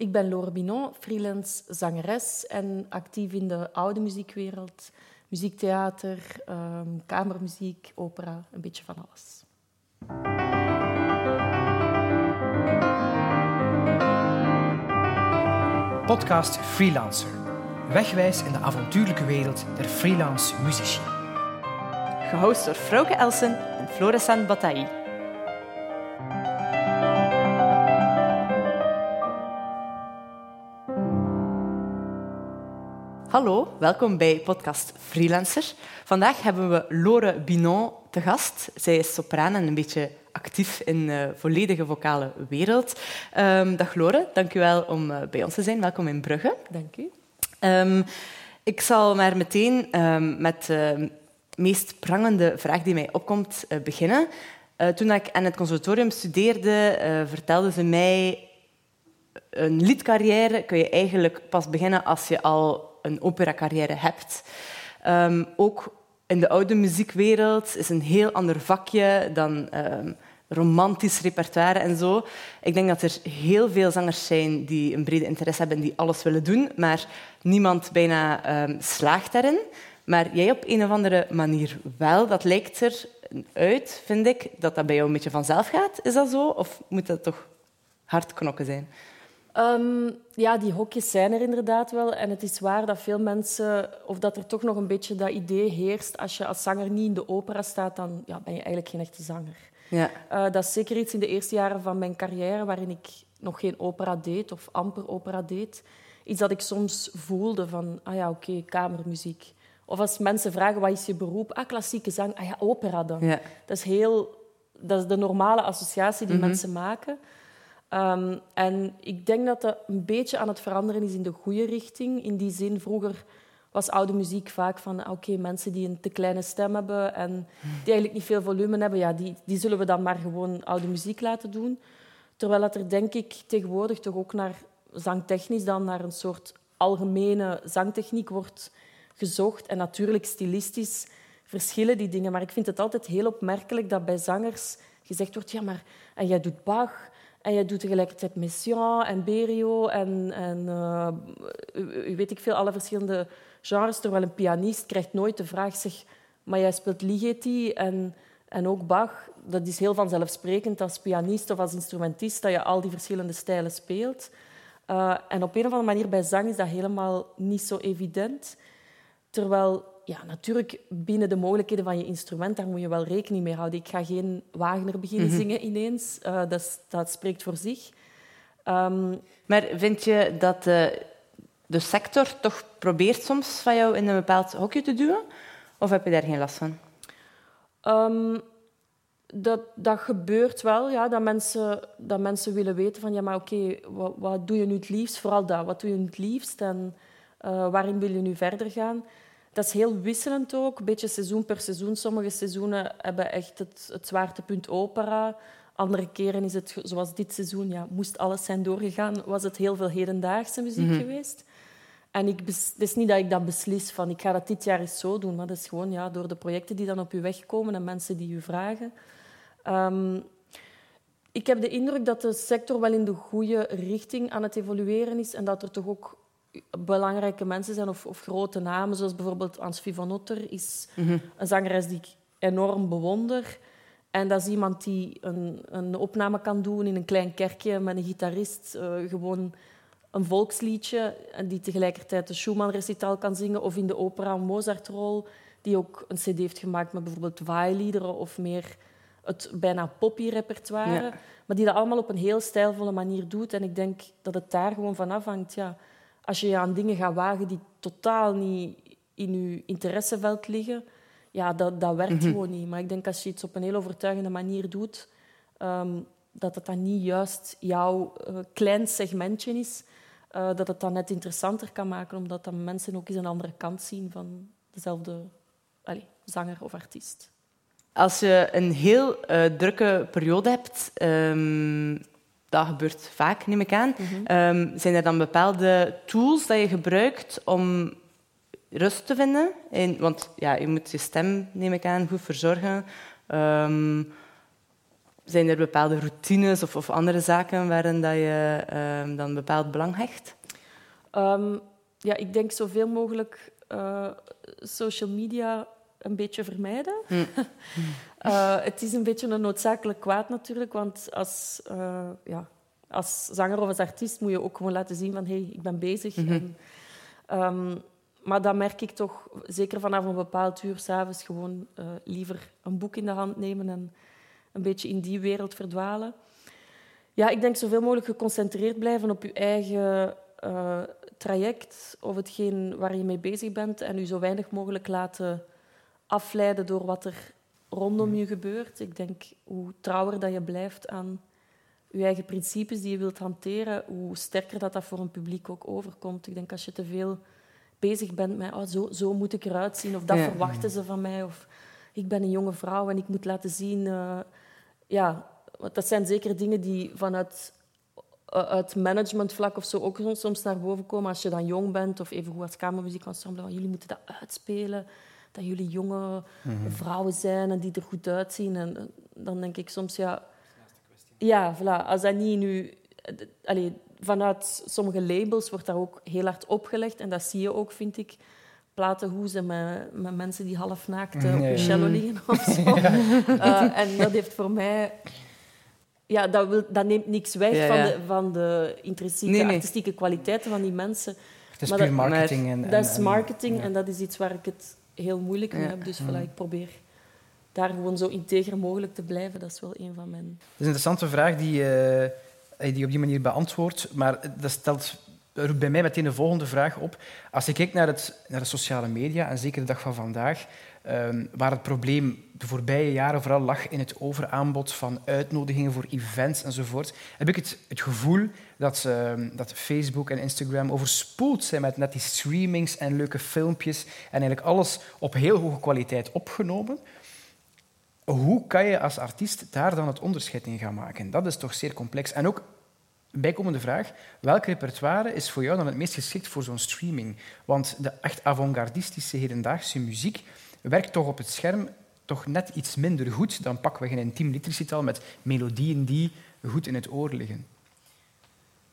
Ik ben Laure Binon, freelance zangeres en actief in de oude muziekwereld. Muziektheater, ehm, kamermuziek, opera, een beetje van alles. Podcast Freelancer. Wegwijs in de avontuurlijke wereld der freelance muzici. Gehost door Frauke Elsen en Florescent Bataille. Hallo, welkom bij podcast Freelancer. Vandaag hebben we Lore Binon te gast. Zij is sopraan en een beetje actief in de volledige vocale wereld. Um, dag Lore, dank u wel om eh, bij ons te zijn. Welkom in Brugge. Dank u. Um, ik zal maar meteen um, met de meest prangende vraag die mij opkomt uh, beginnen. Uh, toen ik aan het conservatorium studeerde, vertelde ze mij een liedcarrière kun je eigenlijk pas beginnen als je al een opera-carrière hebt. Um, ook in de oude muziekwereld is een heel ander vakje dan um, romantisch repertoire en zo. Ik denk dat er heel veel zangers zijn die een brede interesse hebben en die alles willen doen, maar niemand bijna um, slaagt daarin. Maar jij op een of andere manier wel. Dat lijkt eruit, vind ik, dat dat bij jou een beetje vanzelf gaat. Is dat zo? Of moet dat toch hard knokken zijn? Um, ja, die hokjes zijn er inderdaad wel. En het is waar dat veel mensen, of dat er toch nog een beetje dat idee heerst, als je als zanger niet in de opera staat, dan ja, ben je eigenlijk geen echte zanger. Ja. Uh, dat is zeker iets in de eerste jaren van mijn carrière waarin ik nog geen opera deed of amper opera deed. Iets dat ik soms voelde van, ah ja, oké, okay, kamermuziek. Of als mensen vragen, wat is je beroep? Ah, klassieke zang. Ah ja, opera dan. Ja. Dat is heel... Dat is de normale associatie die mm -hmm. mensen maken. Um, en ik denk dat dat een beetje aan het veranderen is in de goede richting. In die zin, vroeger was oude muziek vaak van ah, oké, mensen die een te kleine stem hebben en die eigenlijk niet veel volume hebben, ja, die, die zullen we dan maar gewoon oude muziek laten doen. Terwijl dat er denk ik tegenwoordig toch ook naar zangtechnisch dan naar een soort algemene zangtechniek wordt gezocht. En natuurlijk stilistisch verschillen die dingen. Maar ik vind het altijd heel opmerkelijk dat bij zangers gezegd wordt, ja, maar en jij doet Bach en je doet tegelijkertijd Messiaen en Berio en, en u, weet ik veel, alle verschillende genres. Terwijl een pianist krijgt nooit de vraag, zeg, maar jij speelt Ligeti en, en ook Bach. Dat is heel vanzelfsprekend als pianist of als instrumentist dat je al die verschillende stijlen speelt. Uh, en op een of andere manier bij zang is dat helemaal niet zo evident. Terwijl ja, natuurlijk binnen de mogelijkheden van je instrument, daar moet je wel rekening mee houden. Ik ga geen Wagner beginnen mhm. zingen ineens. Uh, dat, dat, spreekt voor zich. Um, maar vind je dat de, de, sector toch probeert soms van jou in een bepaald hokje te duwen? Of heb je daar geen last van? Um, dat, dat gebeurt wel, ja, dat, mensen, dat mensen willen weten van ja, maar oké, okay, wat, wat, doe je nu het liefst? Vooral dat, wat doe je nu het liefst en uh, waarin wil je nu verder gaan? Dat is heel wisselend ook, een beetje seizoen per seizoen. Sommige seizoenen hebben echt het, het zwaartepunt opera. Andere keren is het, zoals dit seizoen, ja, moest alles zijn doorgegaan, was het heel veel hedendaagse muziek mm -hmm. geweest. En ik, het is niet dat ik dat beslis van ik ga dat dit jaar eens zo doen, maar dat is gewoon ja, door de projecten die dan op je weg komen en mensen die u vragen. Um, ik heb de indruk dat de sector wel in de goede richting aan het evolueren is en dat er toch ook belangrijke mensen zijn of, of, grote namen, zoals bijvoorbeeld Ans van Otter, is mm een zangeres die ik enorm bewonder. En dat is iemand die een, een, opname kan doen in een klein kerkje met een gitarist, uh, gewoon een volksliedje, en die tegelijkertijd de Schumann-recital kan zingen, of in de opera een Mozart-rol, die ook een cd heeft gemaakt met bijvoorbeeld waailiederen of meer het bijna poppy-repertoire, maar die dat allemaal op een heel stijlvolle manier doet. En ik denk dat het daar gewoon van afhangt, ja als je je aan dingen gaat wagen die totaal niet in je interesseveld liggen, ja, dat, dat werkt mhm. gewoon niet. Maar ik denk als je iets op een heel overtuigende manier doet, um, dat het dan niet juist jouw uh, klein segmentje is, uh, dat het dan net interessanter kan maken, omdat dan mensen ook eens een andere kant zien van dezelfde allez, zanger of artiest. Als je een heel uh, drukke periode hebt, um, dat gebeurt vaak, neem ik aan. Mhm. um, zijn er dan bepaalde tools dat je gebruikt om rust te vinden? En, want ja, je moet je stem, neem ik aan, goed verzorgen. Um, zijn er bepaalde routines of, of andere zaken waarin dat je uh, dan bepaald belang hecht? Um, ja, ik denk zoveel mogelijk uh, social media een beetje vermijden. Mm. uh, het is een beetje een noodzakelijk kwaad natuurlijk, want als, uh, ja, als zanger of als artiest moet je ook gewoon laten zien van hé, hey, ik ben bezig. Mm -hmm. en, um, maar dan merk ik toch, zeker vanaf een bepaald uur s'avonds, gewoon liever een boek in de hand nemen en een beetje in die wereld verdwalen. Ja, ik denk zoveel mogelijk geconcentreerd blijven op je eigen traject of hetgeen waar je mee bezig bent en je zo weinig mogelijk laten afleiden door wat er rondom je gebeurt. Ik denk hoe trouwer dat je blijft aan je eigen principes die je wilt hanteren, hoe sterker dat, dat voor een publiek ook overkomt. Ik denk als je te veel bezig bent met oh, zo, zo moet ik eruit zien of dat ja. verwachten ze van mij of ik ben een jonge vrouw en ik moet laten zien... Uh, ja, want dat zijn zeker dingen die vanuit uit managementvlak of zo ook soms naar boven komen. Als je dan jong bent of even goed als kamermuziekensemble, jullie moeten dat uitspelen. Dat jullie jonge mm-hmm. vrouwen zijn en die er goed uitzien. En dan denk ik soms, ja... Ja, voilà. Als dat niet nu... Allee, vanuit sommige labels wordt daar ook heel hard opgelegd. En dat zie je ook, vind ik. Platenhoezen met, met mensen die half naakt op je cello liggen of zo. uh, en dat heeft voor mij ja, dat, wil, dat neemt niks weg ja, ja. Van, de, van de intrinsieke nee, nee. artistieke kwaliteiten van die mensen. Het is maar puur marketing. En, en, dat is marketing en, en, dat is iets waar ik het heel moeilijk mee heb. Dus voilà, ik probeer daar gewoon zo integer mogelijk te blijven. Dat is wel een van mijn... Dat is een interessante vraag die, uh, die op die manier beantwoordt. Maar dat stelt roept bij mij meteen de volgende vraag op. Als je kijkt naar, het, naar de sociale media, en zeker de dag van vandaag, um, waar het probleem de voorbije jaren vooral lag in het overaanbod van uitnodigingen voor events enzovoort, heb ik het, het gevoel dat, dat Facebook en Instagram overspoeld zijn met net die streamings en leuke filmpjes en eigenlijk alles op heel hoge kwaliteit opgenomen. Hoe kan je als artiest daar dan het onderscheid in gaan maken? Dat is toch zeer complex. En ook bijkomende vraag, welk repertoire is voor jou dan het meest geschikt voor zo'n streaming? Want de echt avant-gardistische hedendaagse muziek werkt toch op het scherm toch net iets minder goed dan pakken we een intiem liedrecital met melodieën die goed in het oor liggen.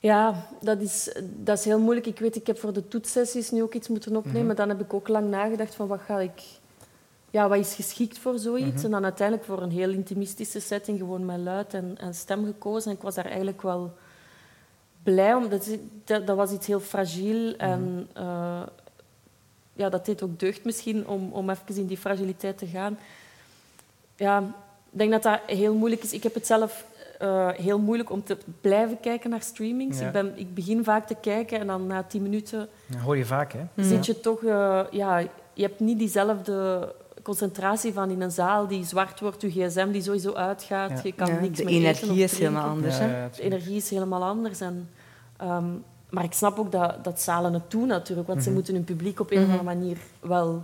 Ja, dat is, dat is heel moeilijk. Ik weet, ik heb voor de toetssessies nu ook iets moeten opnemen. Mm -hmm. Dan heb ik ook lang nagedacht van wat ga ik... Ja, wat is geschikt voor zoiets? Mm -hmm. En dan uiteindelijk voor een heel intimistische setting gewoon met luid en, en stem gekozen. En ik was daar eigenlijk wel blij om. Dat, dat, dat was iets heel fragiel en... Mm -hmm. uh, ja, dat deed ook deugd misschien om, om even in die fragiliteit te gaan. Ja, ik denk dat dat heel moeilijk is. Ik heb het zelf uh, heel moeilijk om te blijven kijken naar streamings. Ja. Ik, ben, ik begin vaak te kijken en dan na tien minuten... Dat hoor je vaak, hè? Zit je toch... Uh, ja, je hebt niet diezelfde concentratie van in een zaal die zwart wordt, je gsm die sowieso uitgaat. Ja. Je kan ja, niks de meer energie is helemaal anders. Ja, de energie is helemaal anders. En, um, maar ik snap ook dat, dat zalen het doen natuurlijk, want mm -hmm. ze moeten hun publiek op een of andere manier wel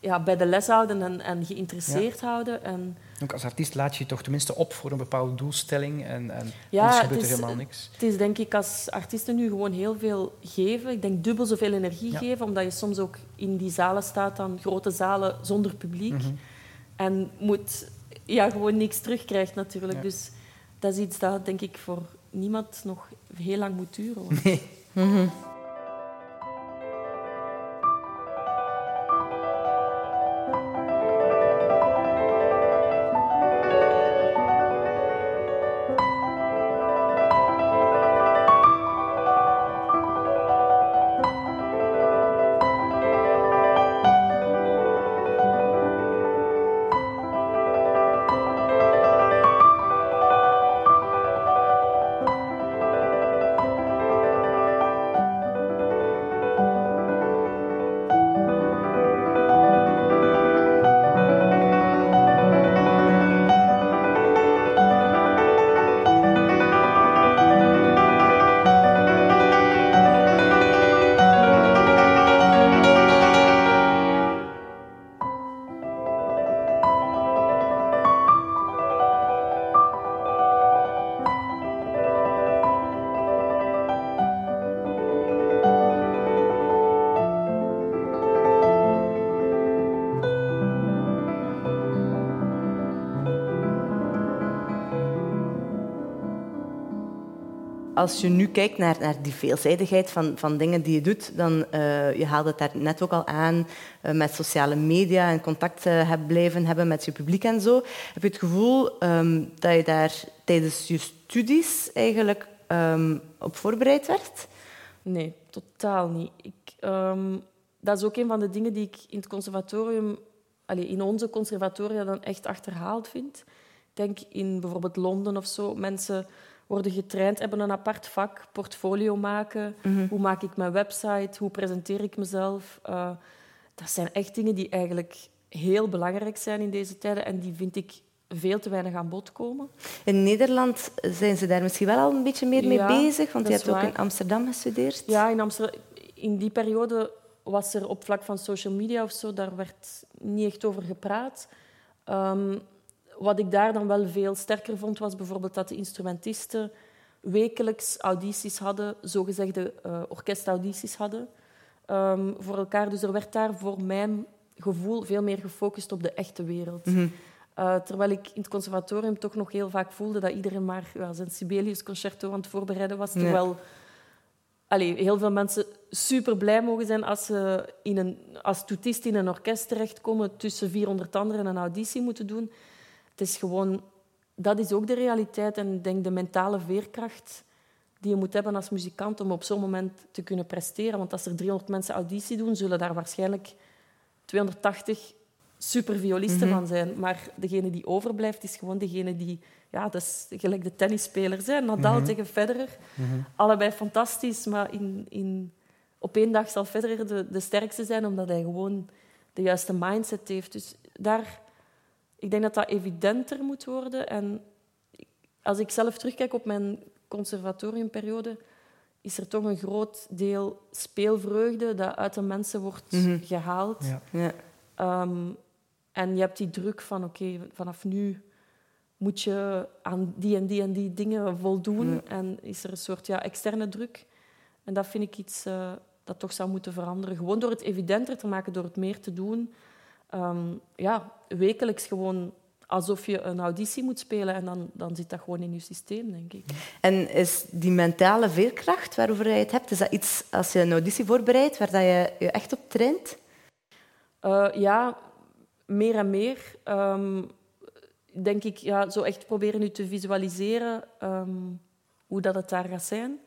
ja, bij de les houden en, en geïnteresseerd houden. En ook als artiest laat je je toch tenminste op voor een bepaalde doelstelling en, en ja, anders gebeurt is, er helemaal niks. Het is denk ik als artiesten nu gewoon heel veel geven. Ik denk dubbel zoveel energie ja. geven, omdat je soms ook in die zalen staat, dan grote zalen zonder publiek. Mm -hmm. En moet, ja, gewoon niks terugkrijgt natuurlijk. Ja. Dus dat is iets dat denk ik voor niemand nog heel lang moet duren. Nee. Mm -hmm. Als je nu kijkt naar, naar die veelzijdigheid van, van dingen die je doet, dan uh, je haalde het daar net ook al aan uh, met sociale media en contact hebt blijven hebben met je publiek en zo. Heb je het gevoel um, dat je daar tijdens je studies eigenlijk um, op voorbereid werd? Nee, totaal niet. Ik, um, dat is ook een van de dingen die ik in het conservatorium, allez, in onze conservatoria dan echt achterhaald vind. Ik denk in bijvoorbeeld Londen of zo, mensen worden getraind, hebben een apart vak, portfolio maken. Mm-hmm. Hoe maak ik mijn website? Hoe presenteer ik mezelf? Uh, dat zijn echt dingen die eigenlijk heel belangrijk zijn in deze tijden en die vind ik veel te weinig aan bod komen. In Nederland zijn ze daar misschien wel al een beetje meer mee bezig, want je hebt ook in Amsterdam gestudeerd. Ja, in Amsterdam. In die periode was er op vlak van social media of zo, daar werd niet echt over gepraat. Um, wat ik daar dan wel veel sterker vond, was bijvoorbeeld dat de instrumentisten wekelijks audities hadden, zogezegde uh, orkestaudities hadden um, voor elkaar. Dus er werd daar voor mijn gevoel veel meer gefocust op de echte wereld. Mm -hmm. uh, terwijl ik in het conservatorium toch nog heel vaak voelde dat iedereen maar ja, zijn Sibelius-concerto aan het voorbereiden was. Terwijl allee, heel veel mensen super blij mogen zijn als ze in een, als toetist in een orkest terechtkomen, tussen 400 anderen een auditie moeten doen. Het is gewoon, dat is ook de realiteit en ik denk de mentale veerkracht die je moet hebben als muzikant om op zo'n moment te kunnen presteren. Want als er 300 mensen auditie doen, zullen daar waarschijnlijk 280 superviolisten mm -hmm. van zijn. Maar degene die overblijft, is gewoon degene die... Ja, dat is gelijk de tennisspelers. Hè. Nadal mm -hmm. tegen Federer. Mm -hmm. Allebei fantastisch, maar in, in, op één dag zal Federer de, de sterkste zijn, omdat hij gewoon de juiste mindset heeft. Dus daar... Ik denk dat dat evidenter moet worden. En als ik zelf terugkijk op mijn conservatoriumperiode, is er toch een groot deel speelvreugde dat uit de mensen wordt mm -hmm. gehaald. Ja. Ja. Um, en je hebt die druk van, oké, okay, vanaf nu moet je aan die en die en die dingen voldoen. Ja. En is er een soort ja, externe druk. En dat vind ik iets uh, dat toch zou moeten veranderen. Gewoon door het evidenter te maken, door het meer te doen. Um, ja, wekelijks gewoon alsof je een auditie moet spelen en dan, dan zit dat gewoon in je systeem, denk ik. En is die mentale veerkracht waarover je het hebt, is dat iets als je een auditie voorbereidt waar dat je je echt op traint? Uh, ja, meer en meer. Um, denk ik, ja, zo echt proberen nu te visualiseren um, hoe dat het daar gaat zijn.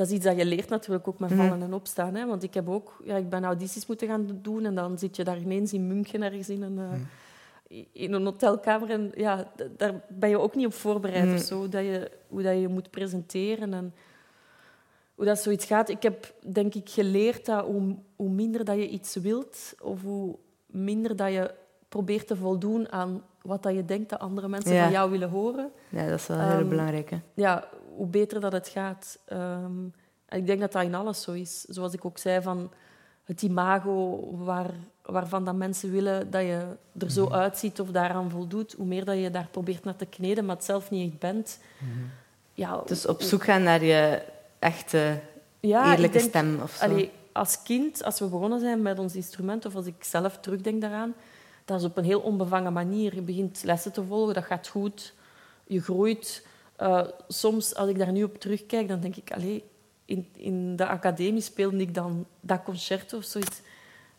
Dat is iets dat je leert natuurlijk ook met vallen en opstaan. Hè? Want ik heb ook, ja, ik ben audities moeten gaan doen en dan zit je daar ineens in München ergens in een... Uh, mm in een hotelkamer. En ja, daar ben je ook niet op voorbereid. Mm. Of zo, dat je, hoe dat je moet presenteren en hoe dat zoiets gaat. Ik heb denk ik geleerd dat hoe, hoe minder dat je iets wilt, of hoe minder dat je probeert te voldoen aan wat dat je denkt dat andere mensen ja. van jou willen horen. Ja, dat is wel heel um, belangrijk. Hè? Ja, hoe beter dat het gaat. Um, en ik denk dat dat in alles zo is. Zoals ik ook zei, van het imago waar, waarvan dat mensen willen dat je er zo uitziet of daaraan voldoet, hoe meer dat je daar probeert naar te kneden, maar het zelf niet echt bent. Mm-hmm. Ja, dus op zoek gaan naar je echte, ja, eerlijke denk, stem of zo. Allee, als kind, als we begonnen zijn met ons instrument, of als ik zelf terugdenk daaraan, dat is op een heel onbevangen manier. Je begint lessen te volgen, dat gaat goed, je groeit. Uh, soms, als ik daar nu op terugkijk, dan denk ik, allee, in, in de academie speelde ik dan dat concerto of zoiets.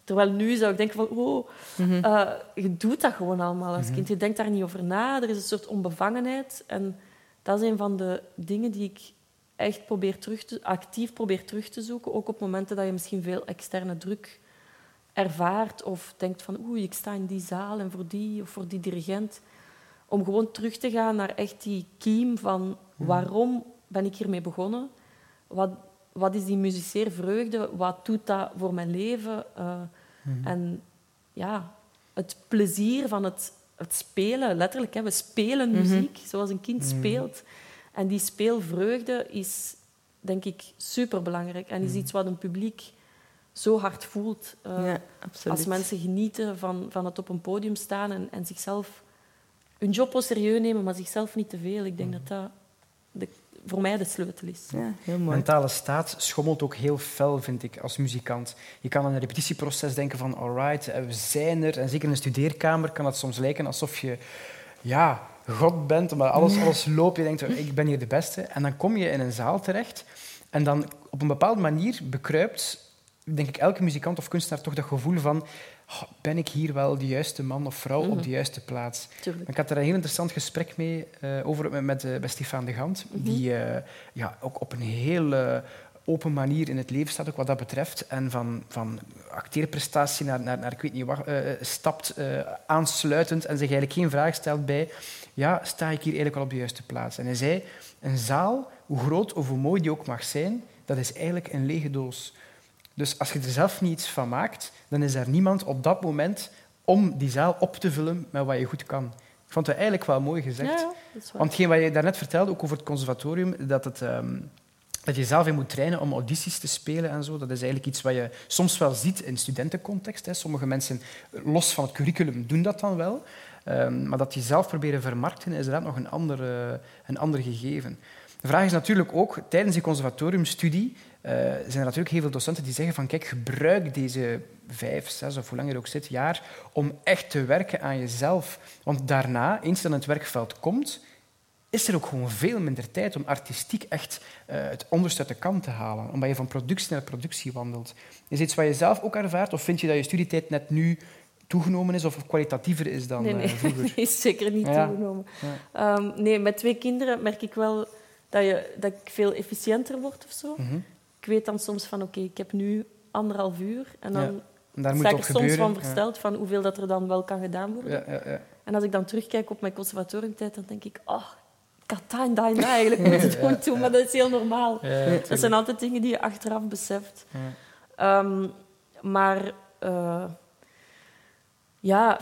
Terwijl nu zou ik denken van, oh, -hmm. uh, je doet dat gewoon allemaal als kind. Je denkt daar niet over na. Er is een soort onbevangenheid. En dat is een van de dingen die ik echt probeer terug te, actief probeer terug te zoeken. Ook op momenten dat je misschien veel externe druk ervaart. Of denkt van, oeh, ik sta in die zaal en voor die of voor die dirigent. Om gewoon terug te gaan naar echt die kiem van waarom ben ik hiermee begonnen? Wat, wat is die muziceervreugde? Wat doet dat voor mijn leven? Uh, mm-hmm. En ja, het plezier van het, het spelen, letterlijk. Hè, we spelen mm-hmm. muziek zoals een kind mm-hmm. speelt. En die speelvreugde is, denk ik, superbelangrijk. En is iets wat een publiek zo hard voelt. Uh, ja, als mensen genieten van, van het op een podium staan en, en zichzelf hun job wel serieus nemen, maar zichzelf niet te veel. Ik denk dat dat de voor mij de sleutel is. Ja, heel mooi. Mentale staat schommelt ook heel fel, vind ik, als muzikant. Je kan aan een repetitieproces denken van, alright, we zijn er. En zeker in een studeerkamer kan het soms lijken alsof je ja, god bent, omdat alles, alles loopt. Je denkt, ik ben hier de beste. En dan kom je in een zaal terecht en dan op een bepaalde manier bekruipt, denk ik, elke muzikant of kunstenaar toch dat gevoel van ben ik hier wel de juiste man of vrouw op Mhm. de juiste plaats? Tuurlijk. Ik had er een heel interessant gesprek mee uh, over met, met, met Stefan de Gant, Mhm. die uh, ja, ook op een heel uh, open manier in het leven staat, ook wat dat betreft. En van, van acteerprestatie naar, naar, naar ik weet niet wat, stapt aansluitend en zich eigenlijk geen vraag stelt bij ja, sta ik hier eigenlijk wel op de juiste plaats? En hij zei, een zaal, hoe groot of hoe mooi die ook mag zijn, dat is eigenlijk een lege doos. Dus als je er zelf niet iets van maakt, dan is er niemand op dat moment om die zaal op te vullen met wat je goed kan. Ik vond het eigenlijk wel mooi gezegd. Ja, dat. Want hetgeen wat je daarnet vertelde, ook over het conservatorium, dat, het, um, dat je zelf in moet trainen om audities te spelen en zo, dat is eigenlijk iets wat je soms wel ziet in studentencontext. Hè. Sommige mensen, los van het curriculum, doen dat dan wel. Um, maar dat je zelf proberen vermarkten, is inderdaad nog een ander, uh, een ander gegeven. De vraag is natuurlijk ook, tijdens die conservatoriumstudie uh, zijn er natuurlijk heel veel docenten die zeggen van kijk, gebruik deze vijf, zes of hoe lang je ook zit, jaar om echt te werken aan jezelf. Want daarna, eens dat het werkveld komt, is er ook gewoon veel minder tijd om artistiek echt uh, het onderste uit de kant te halen. Omdat je van productie naar productie wandelt. Is iets wat je zelf ook ervaart? Of vind je dat je studietijd net nu toegenomen is of kwalitatiever is dan nee, nee. Uh, vroeger? Nee, is zeker niet Ja. toegenomen. Ja. Um, nee, met twee kinderen merk ik wel dat, je, dat ik veel efficiënter word of zo. Mm -hmm. Ik weet dan soms van, oké, okay, ik heb nu anderhalf uur. En dan ja. en daar moet sta ik er soms gebeuren. van versteld van hoeveel dat er dan wel kan gedaan worden. Ja, ja, ja. En als ik dan terugkijk op mijn conservatoriumtijd, dan denk ik, oh, ik had dat en dat en dat eigenlijk moeten doen toen, maar dat is heel normaal. dat zijn altijd dingen die je achteraf beseft. Um, maar uh, ja,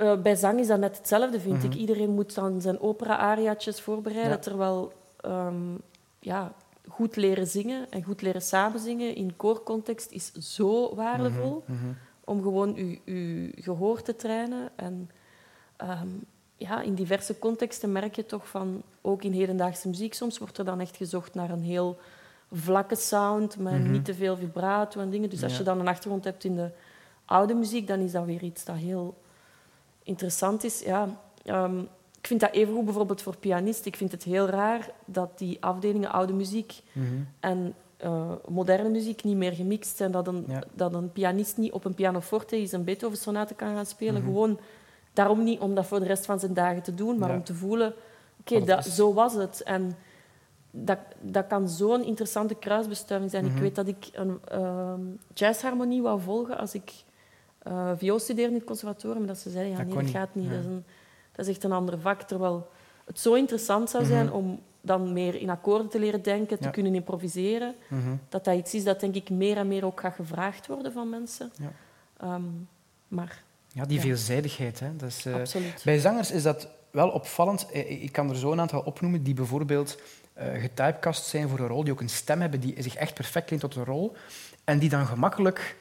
uh, bij zang is dat net hetzelfde, vind Mhm. mm -hmm. ik. Iedereen moet dan zijn opera-ariaatjes voorbereiden, Ja. terwijl um, ja, goed leren zingen en goed leren samenzingen in koorcontext is zo waardevol Mhm, mhm. om gewoon je, je gehoor te trainen. En um, ja, in diverse contexten merk je toch van, ook in hedendaagse muziek, soms wordt er dan echt gezocht naar een heel vlakke sound, met Mhm. niet te veel vibrato en dingen. Dus als Ja. je dan een achtergrond hebt in de oude muziek, dan is dat weer iets dat heel interessant is. Ja, um, ik vind dat evengoed bijvoorbeeld voor pianist. Ik vind het heel raar dat die afdelingen oude muziek Mhm. en uh, moderne muziek niet meer gemixt zijn. Dat een, Ja. dat een pianist niet op een pianoforte is een Beethoven-sonate kan gaan spelen. Mhm. Gewoon daarom niet om dat voor de rest van zijn dagen te doen, maar Ja. om te voelen, oké, is. zo was het. En dat, dat kan zo'n interessante kruisbestuiving zijn. Mhm. Ik weet dat ik een ehm, jazzharmonie wou volgen als ik uh, viool studeerde in het conservatorium. Dat ze zeiden, ja, Dat nee, dat niet. gaat niet. Ja. Dat, is een, dat is echt een ander vak. Terwijl het zo interessant zou zijn Mhm. om dan meer in akkoorden te leren denken, te Ja. kunnen improviseren. Mhm. Dat dat iets is dat denk ik meer en meer ook gaat gevraagd worden van mensen. Ja. Ehm, maar Ja, die Ja. veelzijdigheid. Hè. Dat is, eh. Bij zangers is dat wel opvallend. Eh, Ik kan er zo een aantal opnoemen die bijvoorbeeld eh getypecast zijn voor een rol, die ook een stem hebben die zich echt perfect leent tot een rol, en die dan gemakkelijk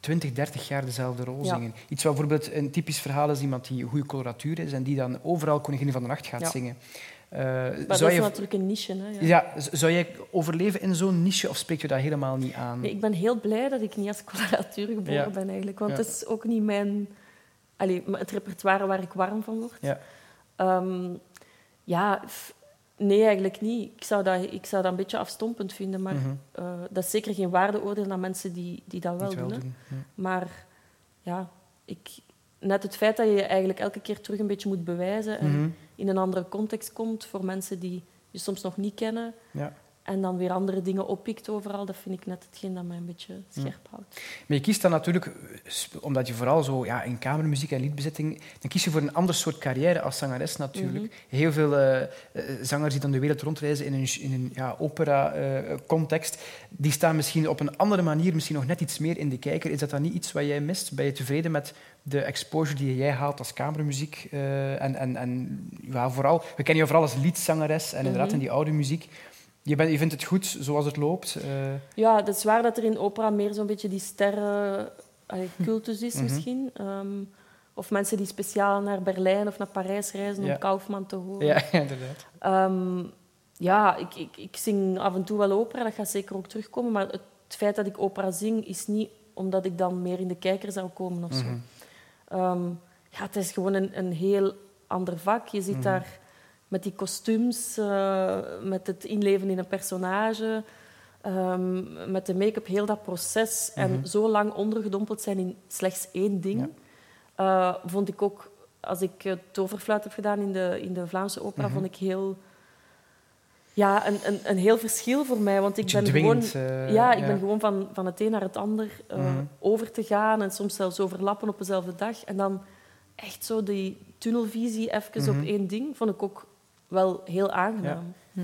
20, 30 jaar dezelfde rol Ja. zingen. Iets wat bijvoorbeeld een typisch verhaal is iemand die goede coloratuur is en die dan overal Koningin van de Nacht gaat Ja. zingen. Eh, Maar dat zou, is je, natuurlijk een niche. Hè, ja. ja, zou jij overleven in zo'n niche of spreekt je dat helemaal niet aan? Nee, ik ben heel blij dat ik niet als coloratuur geboren ben eigenlijk. Want het is ook niet mijn... Allee, het repertoire waar ik warm van word. Ja. Ehm, ja, nee, eigenlijk niet. Ik zou, dat, ik zou dat een beetje afstompend vinden. Maar Mhm. eh, dat is zeker geen waardeoordeel aan mensen die, die dat wel doen. Ja. Maar ja, ik, net het feit dat je je eigenlijk elke keer terug een beetje moet bewijzen en Mhm. in een andere context komt voor mensen die je soms nog niet kennen Ja. En dan weer andere dingen oppikt overal, dat vind ik net hetgeen dat mij een beetje scherp houdt. Maar je kiest dan natuurlijk, omdat je vooral zo ja, in kamermuziek en liedbezetting, dan kies je voor een ander soort carrière als zangeres natuurlijk. Mhm. Heel veel eh, eh, zangers die dan de wereld rondreizen in een, in een ja, opera-context, die staan misschien op een andere manier, misschien nog net iets meer in de kijker. Is dat dan niet iets wat jij mist? Ben je tevreden met de exposure die jij haalt als kamermuziek? eh, en en, en ja, vooral, we kennen je vooral als liedzangeres en inderdaad Mhm. in die oude muziek. Je, bent, je vindt het goed zoals het loopt? eh, Ja, het is waar dat er in opera meer zo'n beetje die sterrencultus is Mhm. misschien. Ehm, of mensen die speciaal naar Berlijn of naar Parijs reizen Ja. om Kaufman te horen. ja, inderdaad. Ehm, ja, ik, ik, ik zing af en toe wel opera, dat gaat zeker ook terugkomen. Maar het feit dat ik opera zing, is niet omdat ik dan meer in de kijker zou komen of zo. Mhm. Ehm, ja, het is gewoon een, een heel ander vak. Je zit Mhm. daar met die kostuums, eh, met het inleven in een personage, ehm, met de make-up, heel dat proces. Mhm. En zo lang ondergedompeld zijn in slechts één ding, Ja. eh, vond ik ook, als ik uh, toverfluit heb gedaan in de, in de Vlaamse opera, Mhm. vond ik heel... Ja, een, een, een heel verschil voor mij. Want ik ben gewoon, eh, ja, ik ben gewoon van, van het een naar het ander Mhm. over te gaan en soms zelfs overlappen op dezelfde dag. En dan echt zo die tunnelvisie even Mhm. op één ding, vond ik ook wel heel aangenaam. Ja.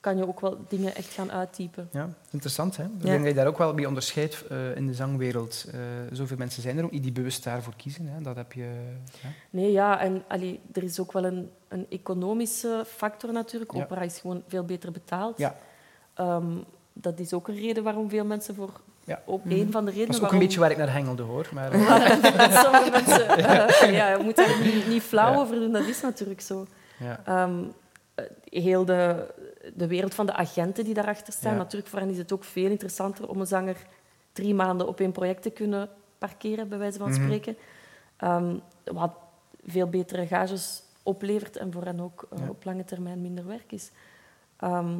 Kan je ook wel dingen echt gaan uittypen. Ja, interessant. Hè? Ik Ja. denk dat je daar ook wel mee onderscheidt eh, in de zangwereld. Eh, zoveel mensen zijn er ook niet die bewust daarvoor kiezen. Hè? Dat heb je... Ja. Nee, ja, en allee, er is ook wel een, een economische factor natuurlijk. Ja. Opera is gewoon veel beter betaald. Ja. Ehm, dat is ook een reden waarom veel mensen voor... Ja. Ook Mhm. een van de redenen Dat is ook waarom... een beetje waar ik naar hengelde, hoor. Maar, eh, sommige mensen... eh, ja, je moet daar niet, niet flauw Ja. over doen, dat is natuurlijk zo. ja. Ehm, eh, heel de, de wereld van de agenten die daarachter staan. Ja. Natuurlijk, voor hen is het ook veel interessanter om een zanger drie maanden op één project te kunnen parkeren, bij wijze van Mhm. spreken. Ehm, wat veel betere gages oplevert en voor hen ook eh, Ja. op lange termijn minder werk is. Ehm,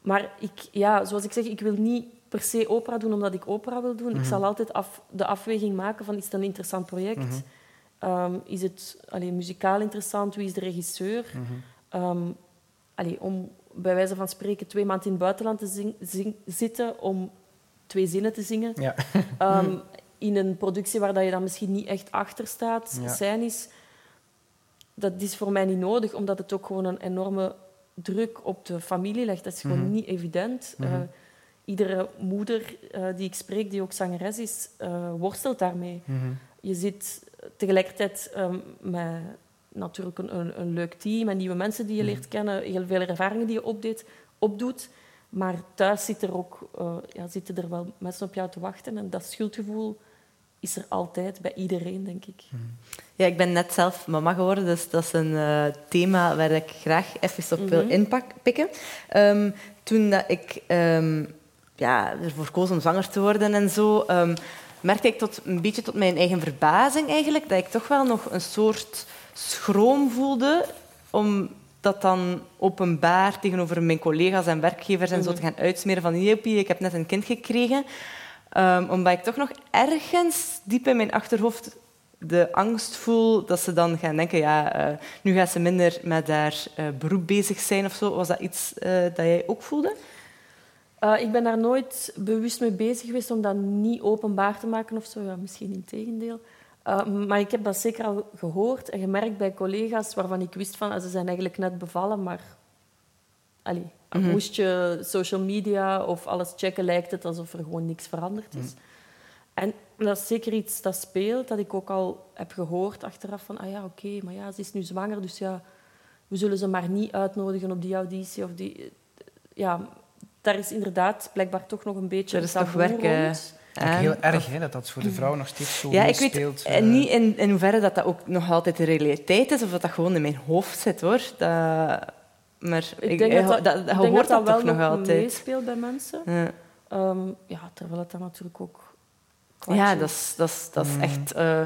maar ik, ja, zoals ik zeg, ik wil niet per se opera doen omdat ik opera wil doen. Mhm. Ik zal altijd af, de afweging maken van is het een interessant project? Mhm. Ehm, is het allee, muzikaal interessant? Wie is de regisseur? Mhm. Allee, om bij wijze van spreken twee maanden in het buitenland te zing- zing- zitten om twee zinnen te zingen. Ja. Ehm, in een productie waar dat je dan misschien niet echt achter staat, Ja. zijn is, dat is voor mij niet nodig, omdat het ook gewoon een enorme druk op de familie legt. Dat is gewoon Mhm. niet evident. Mhm. Eh, iedere moeder eh, die ik spreek, die ook zangeres is, eh, worstelt daarmee. Mhm. Je zit tegelijkertijd ehm, met natuurlijk een, een, een leuk team en nieuwe mensen die je Mhm. leert kennen, heel veel ervaringen die je opdeed, opdoet. Maar thuis zit er ook, eh, ja, zitten er wel mensen op jou te wachten. En dat schuldgevoel is er altijd, bij iedereen, denk ik. Ja, ik ben net zelf mama geworden, dus dat is een eh, thema waar ik graag even op wil Mhm. inpikken. Ehm, toen dat ik ehm, ja, ervoor koos om zwanger te worden en zo, ehm, merkte ik tot, een beetje tot mijn eigen verbazing eigenlijk dat ik toch wel nog een soort schroom voelde om dat dan openbaar tegenover mijn collega's en werkgevers en zo Mhm. te gaan uitsmeren van joepie, ik heb net een kind gekregen. Ehm, omdat ik toch nog ergens diep in mijn achterhoofd de angst voel dat ze dan gaan denken, ja, eh, nu gaat ze minder met haar eh, beroep bezig zijn of zo. Was dat iets eh, dat jij ook voelde? Ik ben daar nooit bewust mee bezig geweest om dat niet openbaar te maken of zo. Ja, misschien in tegendeel. Uh, maar ik heb dat zeker al gehoord en gemerkt bij collega's waarvan ik wist van, ah, ze zijn eigenlijk net bevallen, maar allee, Mhm. moest je social media of alles checken, lijkt het alsof er gewoon niks veranderd is. En dat is zeker iets dat speelt, dat ik ook al heb gehoord achteraf van, ah ja, oké, maar ja, ze is nu zwanger, dus ja, we zullen ze maar niet uitnodigen op die auditie of die... Ja, daar is inderdaad blijkbaar toch nog een beetje Er is toch werk, eh. Eigenlijk heel En- erg hè, dat dat voor de vrouw nog steeds zo Ja, ik weet speelt. eh, niet in, in hoeverre dat, dat ook nog altijd de realiteit is of dat dat gewoon in mijn hoofd zit, hoor. Dat, maar Ik denk dat dat, dat, ik denk hoort dat, dat, dat toch wel nog nog altijd. meespeelt bij mensen. Ja. Ehm, ja, terwijl het dan natuurlijk ook... Ja, dat is, dat is, dat is Mm. echt eh,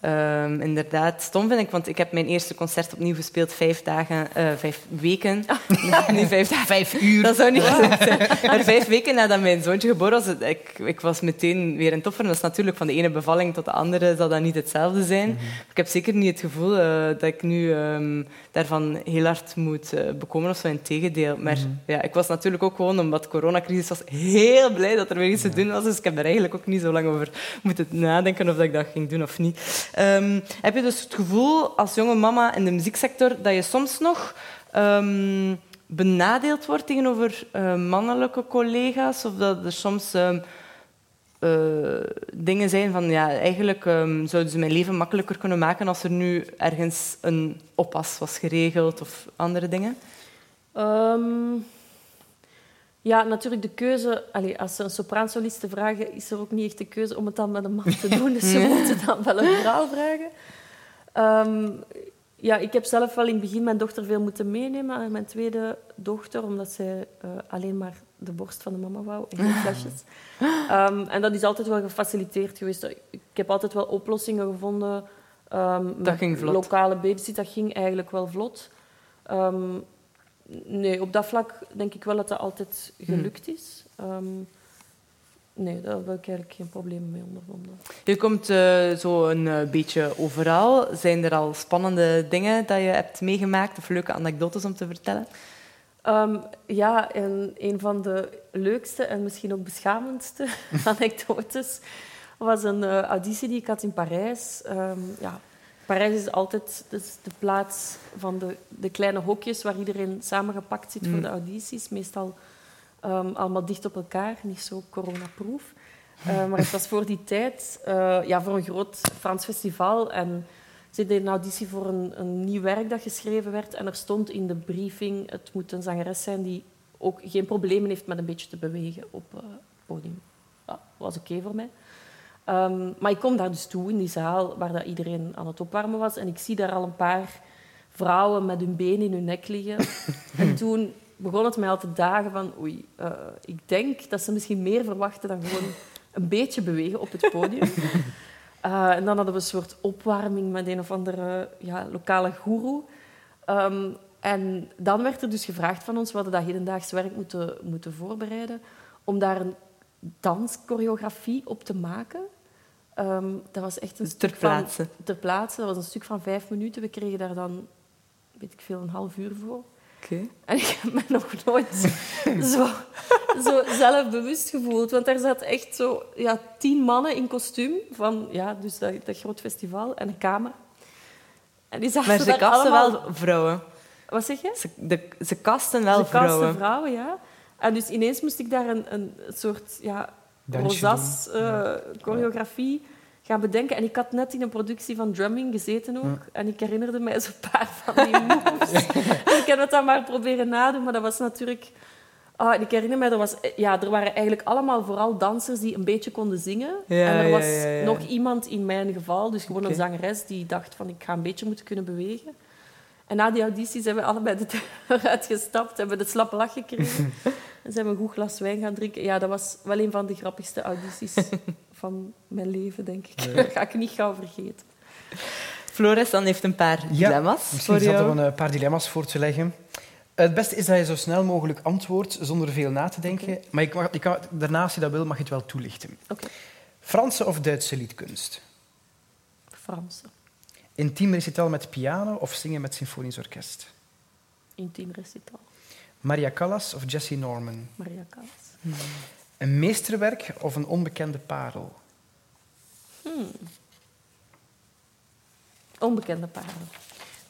ehm, inderdaad stom, vind ik. Want ik heb mijn eerste concert opnieuw gespeeld vijf dagen, eh, vijf weken. niet vijf dagen. Vijf uur. Dat zou niet zijn. Maar vijf weken nadat mijn zoontje geboren was, ik, ik was meteen weer in topvorm. Dat is natuurlijk van de ene bevalling tot de andere zal dat niet hetzelfde zijn. Ik heb zeker niet het gevoel eh, dat ik nu ehm, daarvan heel hard moet eh, bekomen of zo. In tegendeel. Maar Mhm. ja, ik was natuurlijk ook gewoon, omdat de coronacrisis was, heel blij dat er weer iets te doen was. Dus ik heb er eigenlijk ook niet zo lang over moeten nadenken of dat ik dat ging doen of niet. Ehm, heb je dus het gevoel als jonge mama in de muzieksector dat je soms nog ehm, benadeeld wordt tegenover eh, mannelijke collega's? Of dat er soms ehm, eh, dingen zijn van ja, eigenlijk zouden ze mijn leven makkelijker kunnen maken als er nu ergens een oppas was geregeld of andere dingen? Ja, natuurlijk de keuze... Allee, als ze een sopraansoliste vragen, is er ook niet echt de keuze om het dan met een man te doen. Dus ze moeten dan wel een vrouw vragen. Ehm, ja, ik heb zelf wel in het begin mijn dochter veel moeten meenemen. En mijn tweede dochter, omdat zij eh, alleen maar de borst van de mama wou en geen flesjes. Ehm, en dat is altijd wel gefaciliteerd geweest. Ik heb altijd wel oplossingen gevonden Dat met ging vlot. Lokale babysit, dat ging eigenlijk wel vlot. Ehm, nee, op dat vlak denk ik wel dat dat altijd gelukt is. Ehm, nee, daar heb ik eigenlijk geen problemen mee ondervonden. Je komt eh, zo een eh, beetje overal. Zijn er al spannende dingen dat je hebt meegemaakt of leuke anekdotes om te vertellen? Ehm, ja, en een van de leukste en misschien ook beschamendste anekdotes was een auditie die ik had in Parijs. Ehm, ja, Parijs is altijd dus de plaats van de, de kleine hokjes waar iedereen samengepakt zit voor Mm. de audities. Meestal ehm, allemaal dicht op elkaar, niet zo coronaproof. Eh, maar het was voor die tijd eh, ja, voor een groot Frans festival. En ze deden een auditie voor een, een nieuw werk dat geschreven werd. En er stond in de briefing, het moet een zangeres zijn die ook geen problemen heeft met een beetje te bewegen op eh, het podium. Ja, dat was oké voor mij. Ehm, maar ik kom daar dus toe in die zaal waar dat iedereen aan het opwarmen was. En ik zie daar al een paar vrouwen met hun benen in hun nek liggen. en toen begon het mij al te dagen van... Oei, eh, ik denk dat ze misschien meer verwachten dan gewoon een beetje bewegen op het podium. Eh, en dan hadden we een soort opwarming met een of andere ja, lokale goeroe. Ehm, en dan werd er dus gevraagd van ons, we hadden dat hedendaags werk moeten, moeten voorbereiden, om daar een danschoreografie op te maken. Ehm, dat was echt een Dus ter stuk van- plaatse. ter plaatse. Dat was een stuk van vijf minuten. We kregen daar dan, weet ik veel, een half uur voor. Oké. En ik heb me nog nooit zo, zo zelfbewust gevoeld. Want daar zat echt zo ja, tien mannen in kostuum van ja, dus dat, dat groot festival en een kamer. En die Maar ze kasten allemaal... wel vrouwen. Wat zeg je? Ze, de, ze kasten wel Ze kasten vrouwen. vrouwen, ja. En dus ineens moest ik daar een, een soort ja, Rozas doen. eh, choreografie gaan bedenken. En ik had net in een productie van drumming gezeten ook. En ik herinnerde mij zo'n paar van die moves. ik heb het dan maar proberen nadoen, maar dat was natuurlijk... Ah, en ik herinner me, er, was, ja, er waren eigenlijk allemaal vooral dansers die een beetje konden zingen. Ja, en er was ja, ja. nog iemand in mijn geval, dus gewoon een zangeres, die dacht van ik ga een beetje moeten kunnen bewegen. En na die auditie zijn we allebei de deur uitgestapt, hebben de slappe lach gekregen. en zijn we een goed glas wijn gaan drinken. Ja, dat was wel een van de grappigste audities van mijn leven, denk ik. Dat ga ik niet gauw vergeten. Flores dan heeft een paar Ja, dilemma's Misschien dat jou. om een paar dilemma's voor te leggen. Het beste is dat je zo snel mogelijk antwoordt zonder veel na te denken. Maar je mag, je kan, daarna, als je dat wil, mag je het wel toelichten. Oké, Franse of Duitse liedkunst? Franse. Intiem recital met piano of zingen met symfonisch orkest? Intiem recital. Maria Callas of Jessie Norman? Maria Callas. Een meesterwerk of een onbekende parel? Onbekende paarden.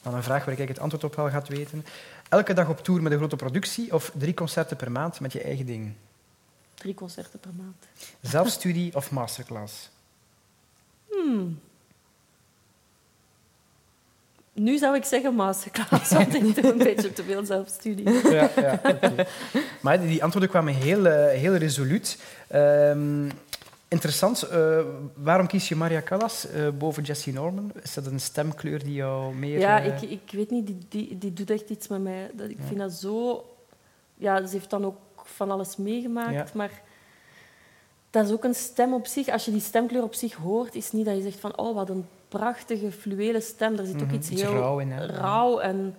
Dan een vraag waar ik het antwoord op wel gaat weten. Elke dag op tour met een grote productie of drie concerten per maand met je eigen ding? Drie concerten per maand. Zelfstudie of masterclass? Hmm. Nu zou ik zeggen masterclass, want ik doe een beetje te veel zelfstudie. Ja, ja. Maar die- antwoorden kwamen heel, eh, heel resoluut. Ehm, interessant. eh, waarom kies je Maria Callas eh, boven Jessie Norman? Is dat een stemkleur die jou meer... Ja, ik, ik weet niet, die, die, die doet echt iets met mij. Dat, ik Ja. vind dat zo... Ja, ze heeft dan ook van alles meegemaakt, Ja. maar dat is ook een stem op zich. Als je die stemkleur op zich hoort, is niet dat je zegt van oh, wat een prachtige fluwele stem. Er zit ook Mhm, iets iets heel rauw in, hè? rauw en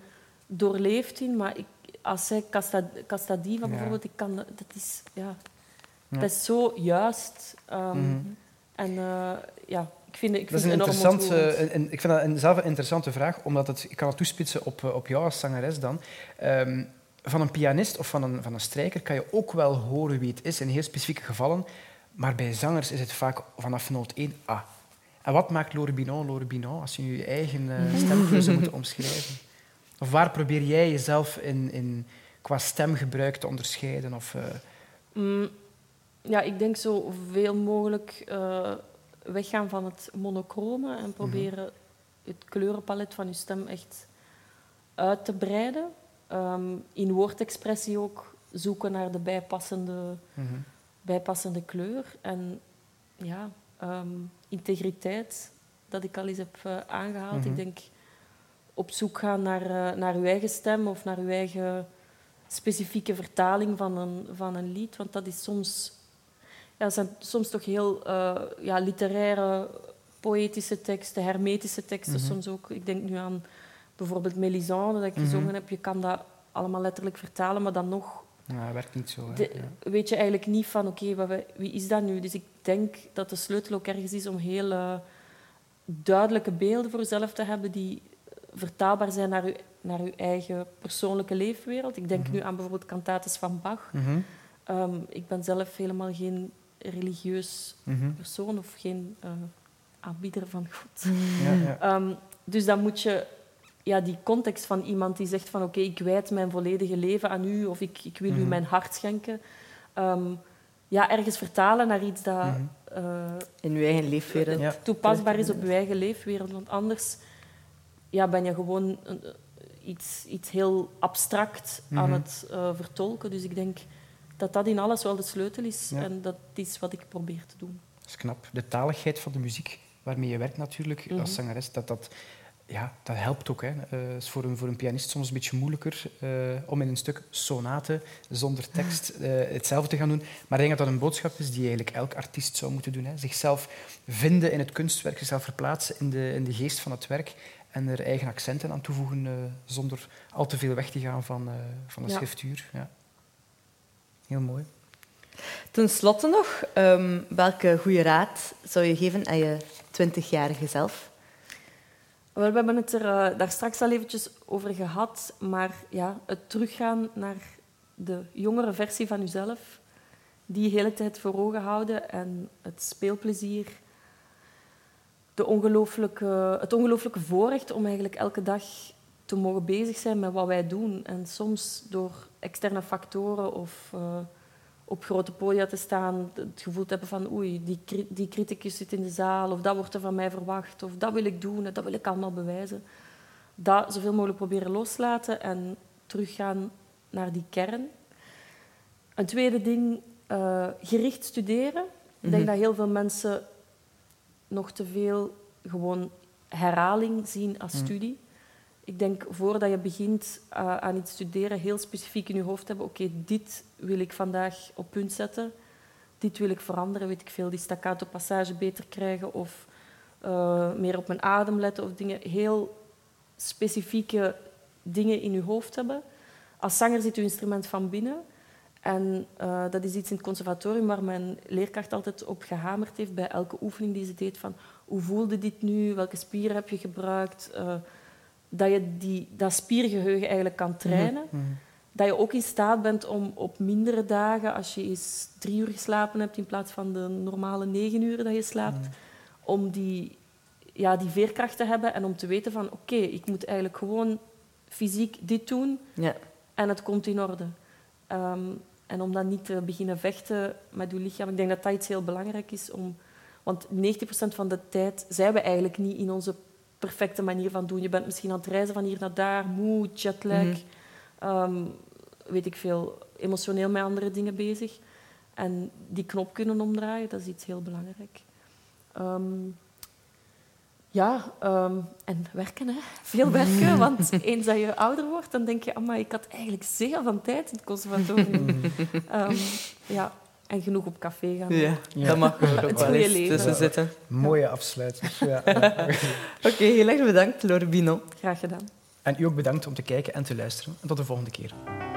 doorleefd in. Maar ik, als zij Casta, Castadiva bijvoorbeeld, ik kan, dat dat is... Ja. Dat is zo juist. Ehm, Mhm. En eh, ja, ik vind, ik Dat vind is een interessante, ontroerend. een, een- ik vind dat een, zelf een interessante vraag, omdat het, ik kan het toespitsen op, eh, op jou als zangeres dan. Ehm, van een pianist of van een, van een strijker kan je ook wel horen wie het is in heel specifieke gevallen, maar bij zangers is het vaak vanaf noot 1 ah. En wat maakt Laure Binon Laure Binon als je je eigen eh, stemkleur zou moeten omschrijven? Of waar probeer jij jezelf in, in, qua stemgebruik te onderscheiden? Of, eh, Mm, ja, ik denk zo veel mogelijk eh, weggaan van het monochrome en proberen het kleurenpalet van je stem echt uit te breiden. Ehm, in woordexpressie ook zoeken naar de bijpassende, mhm. bijpassende kleur. En ja, ehm, integriteit, dat ik al eens heb eh, aangehaald. Mhm. Ik denk op zoek gaan naar, eh, naar uw eigen stem of naar uw eigen specifieke vertaling van een, van een lied. Want dat is soms, ja, zijn soms toch heel eh, ja, literaire poëtische teksten, hermetische teksten Mhm. soms ook. Ik denk nu aan bijvoorbeeld Mélisande, dat ik Mhm. gezongen heb. Je kan dat allemaal letterlijk vertalen, maar dan nog Ja, dat werkt niet zo. De- Ja. weet je eigenlijk niet van, oké, wie is dat nu? Dus ik denk dat de sleutel ook ergens is om heel duidelijke beelden voor jezelf te hebben die vertaalbaar zijn naar je, naar uw eigen persoonlijke leefwereld. Ik denk Mhm. nu aan bijvoorbeeld cantates van Bach. Mhm, Ehm, ik ben zelf helemaal geen religieus mhm. persoon of geen eh, aanbieder van God. Ja, ja. Ehm, dus dan moet je ja, die context van iemand die zegt van oké, ik wijd mijn volledige leven aan u of ik, ik wil u Mhm. mijn hart schenken, ehm, ja, ergens vertalen naar iets dat Mhm. eh, In uw eigen leefwereld. Ja. toepasbaar is op je eigen leefwereld. Want anders ja, ben je gewoon een- iets, iets heel abstract aan Mhm. het eh, vertolken. Dus ik denk dat dat in alles wel de sleutel is. Ja. En dat is wat ik probeer te doen. Dat is knap. De taligheid van de muziek waarmee je werkt natuurlijk als zangeres, dat, dat, ja, dat helpt ook. Het is voor een, voor een pianist soms een beetje moeilijker eh, om in een stuk sonate zonder tekst eh, hetzelfde te gaan doen. Maar ik denk dat dat een boodschap is die eigenlijk elk artiest zou moeten doen. Hè. Zichzelf vinden in het kunstwerk, zichzelf verplaatsen in de, in de geest van het werk en er eigen accenten aan toevoegen eh, zonder al te veel weg te gaan van, eh, van de Ja. schriftuur. Ja. Heel mooi. Ten slotte nog, ehm, welke goede raad zou je geven aan je 20-jarige zelf? We hebben het er eh, daar straks al eventjes over gehad, maar ja, het teruggaan naar de jongere versie van uzelf, die hele tijd voor ogen houden en het speelplezier, de het ongelooflijke voorrecht om eigenlijk elke dag te mogen bezig zijn met wat wij doen. En soms door externe factoren of eh, op grote podia te staan, het gevoel te hebben van oei, die, die criticus zit in de zaal, of dat wordt er van mij verwacht, of dat wil ik doen, en dat wil ik allemaal bewijzen. Dat zoveel mogelijk proberen loslaten en teruggaan naar die kern. Een tweede ding, eh, gericht studeren. Ik denk Mhm. dat heel veel mensen nog te veel gewoon herhaling zien als Mhm. studie. Ik denk voordat je begint eh, aan iets studeren, heel specifiek in je hoofd hebben: oké, dit wil ik vandaag op punt zetten, dit wil ik veranderen, weet ik veel, die staccato passage beter krijgen of eh, meer op mijn adem letten of dingen. Heel specifieke dingen in je hoofd hebben. Als zanger zit je instrument van binnen. En eh, dat is iets in het conservatorium waar mijn leerkracht altijd op gehamerd heeft bij elke oefening die ze deed. Van hoe voelde dit nu? Welke spieren heb je gebruikt? Dat je die, dat spiergeheugen eigenlijk kan trainen. Mhm. Dat je ook in staat bent om op mindere dagen, als je eens drie uur geslapen hebt in plaats van de normale negen uur dat je slaapt, Mhm. om die, ja, die veerkracht te hebben en om te weten van oké, ik moet eigenlijk gewoon fysiek dit doen Ja. en het komt in orde. Ehm, en om dan niet te beginnen vechten met je lichaam. Ik denk dat dat iets heel belangrijk is. Om, want 90% van de tijd zijn we eigenlijk niet in onze perfecte manier van doen. Je bent misschien aan het reizen van hier naar daar, moe, jetlag. Ehm, weet ik veel, emotioneel met andere dingen bezig. En die knop kunnen omdraaien, dat is iets heel belangrijk. Ehm, ja, ehm, en werken, hè. Veel werken, want eens dat je ouder wordt, dan denk je, maar ik had eigenlijk zeer van tijd in het conservatorium. Ehm, ja, en genoeg op café gaan. Ja, Ja. dat mag er ook Het wel eens leven. tussen Ja. zitten. Mooie afsluiters. Oké, heel erg bedankt, Laure Binon. Graag gedaan. En u ook bedankt om te kijken en te luisteren. En tot de volgende keer.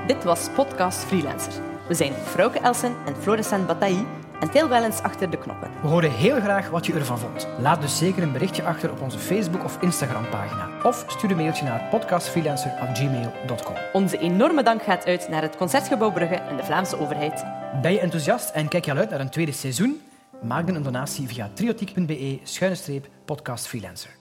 Dit was Podcast Freelancer. We zijn Frauke Elsen en Florissant Bataille en Til Wellens achter de knoppen. We horen heel graag wat je ervan vond. Laat dus zeker een berichtje achter op onze Facebook- of Instagram-pagina. Of stuur een mailtje naar podcastfreelancer.gmail.com. Onze enorme dank gaat uit naar het Concertgebouw Brugge en de Vlaamse overheid. Ben je enthousiast en kijk je al uit naar een tweede seizoen? Maak dan een donatie via triotiek.be-podcastfreelancer.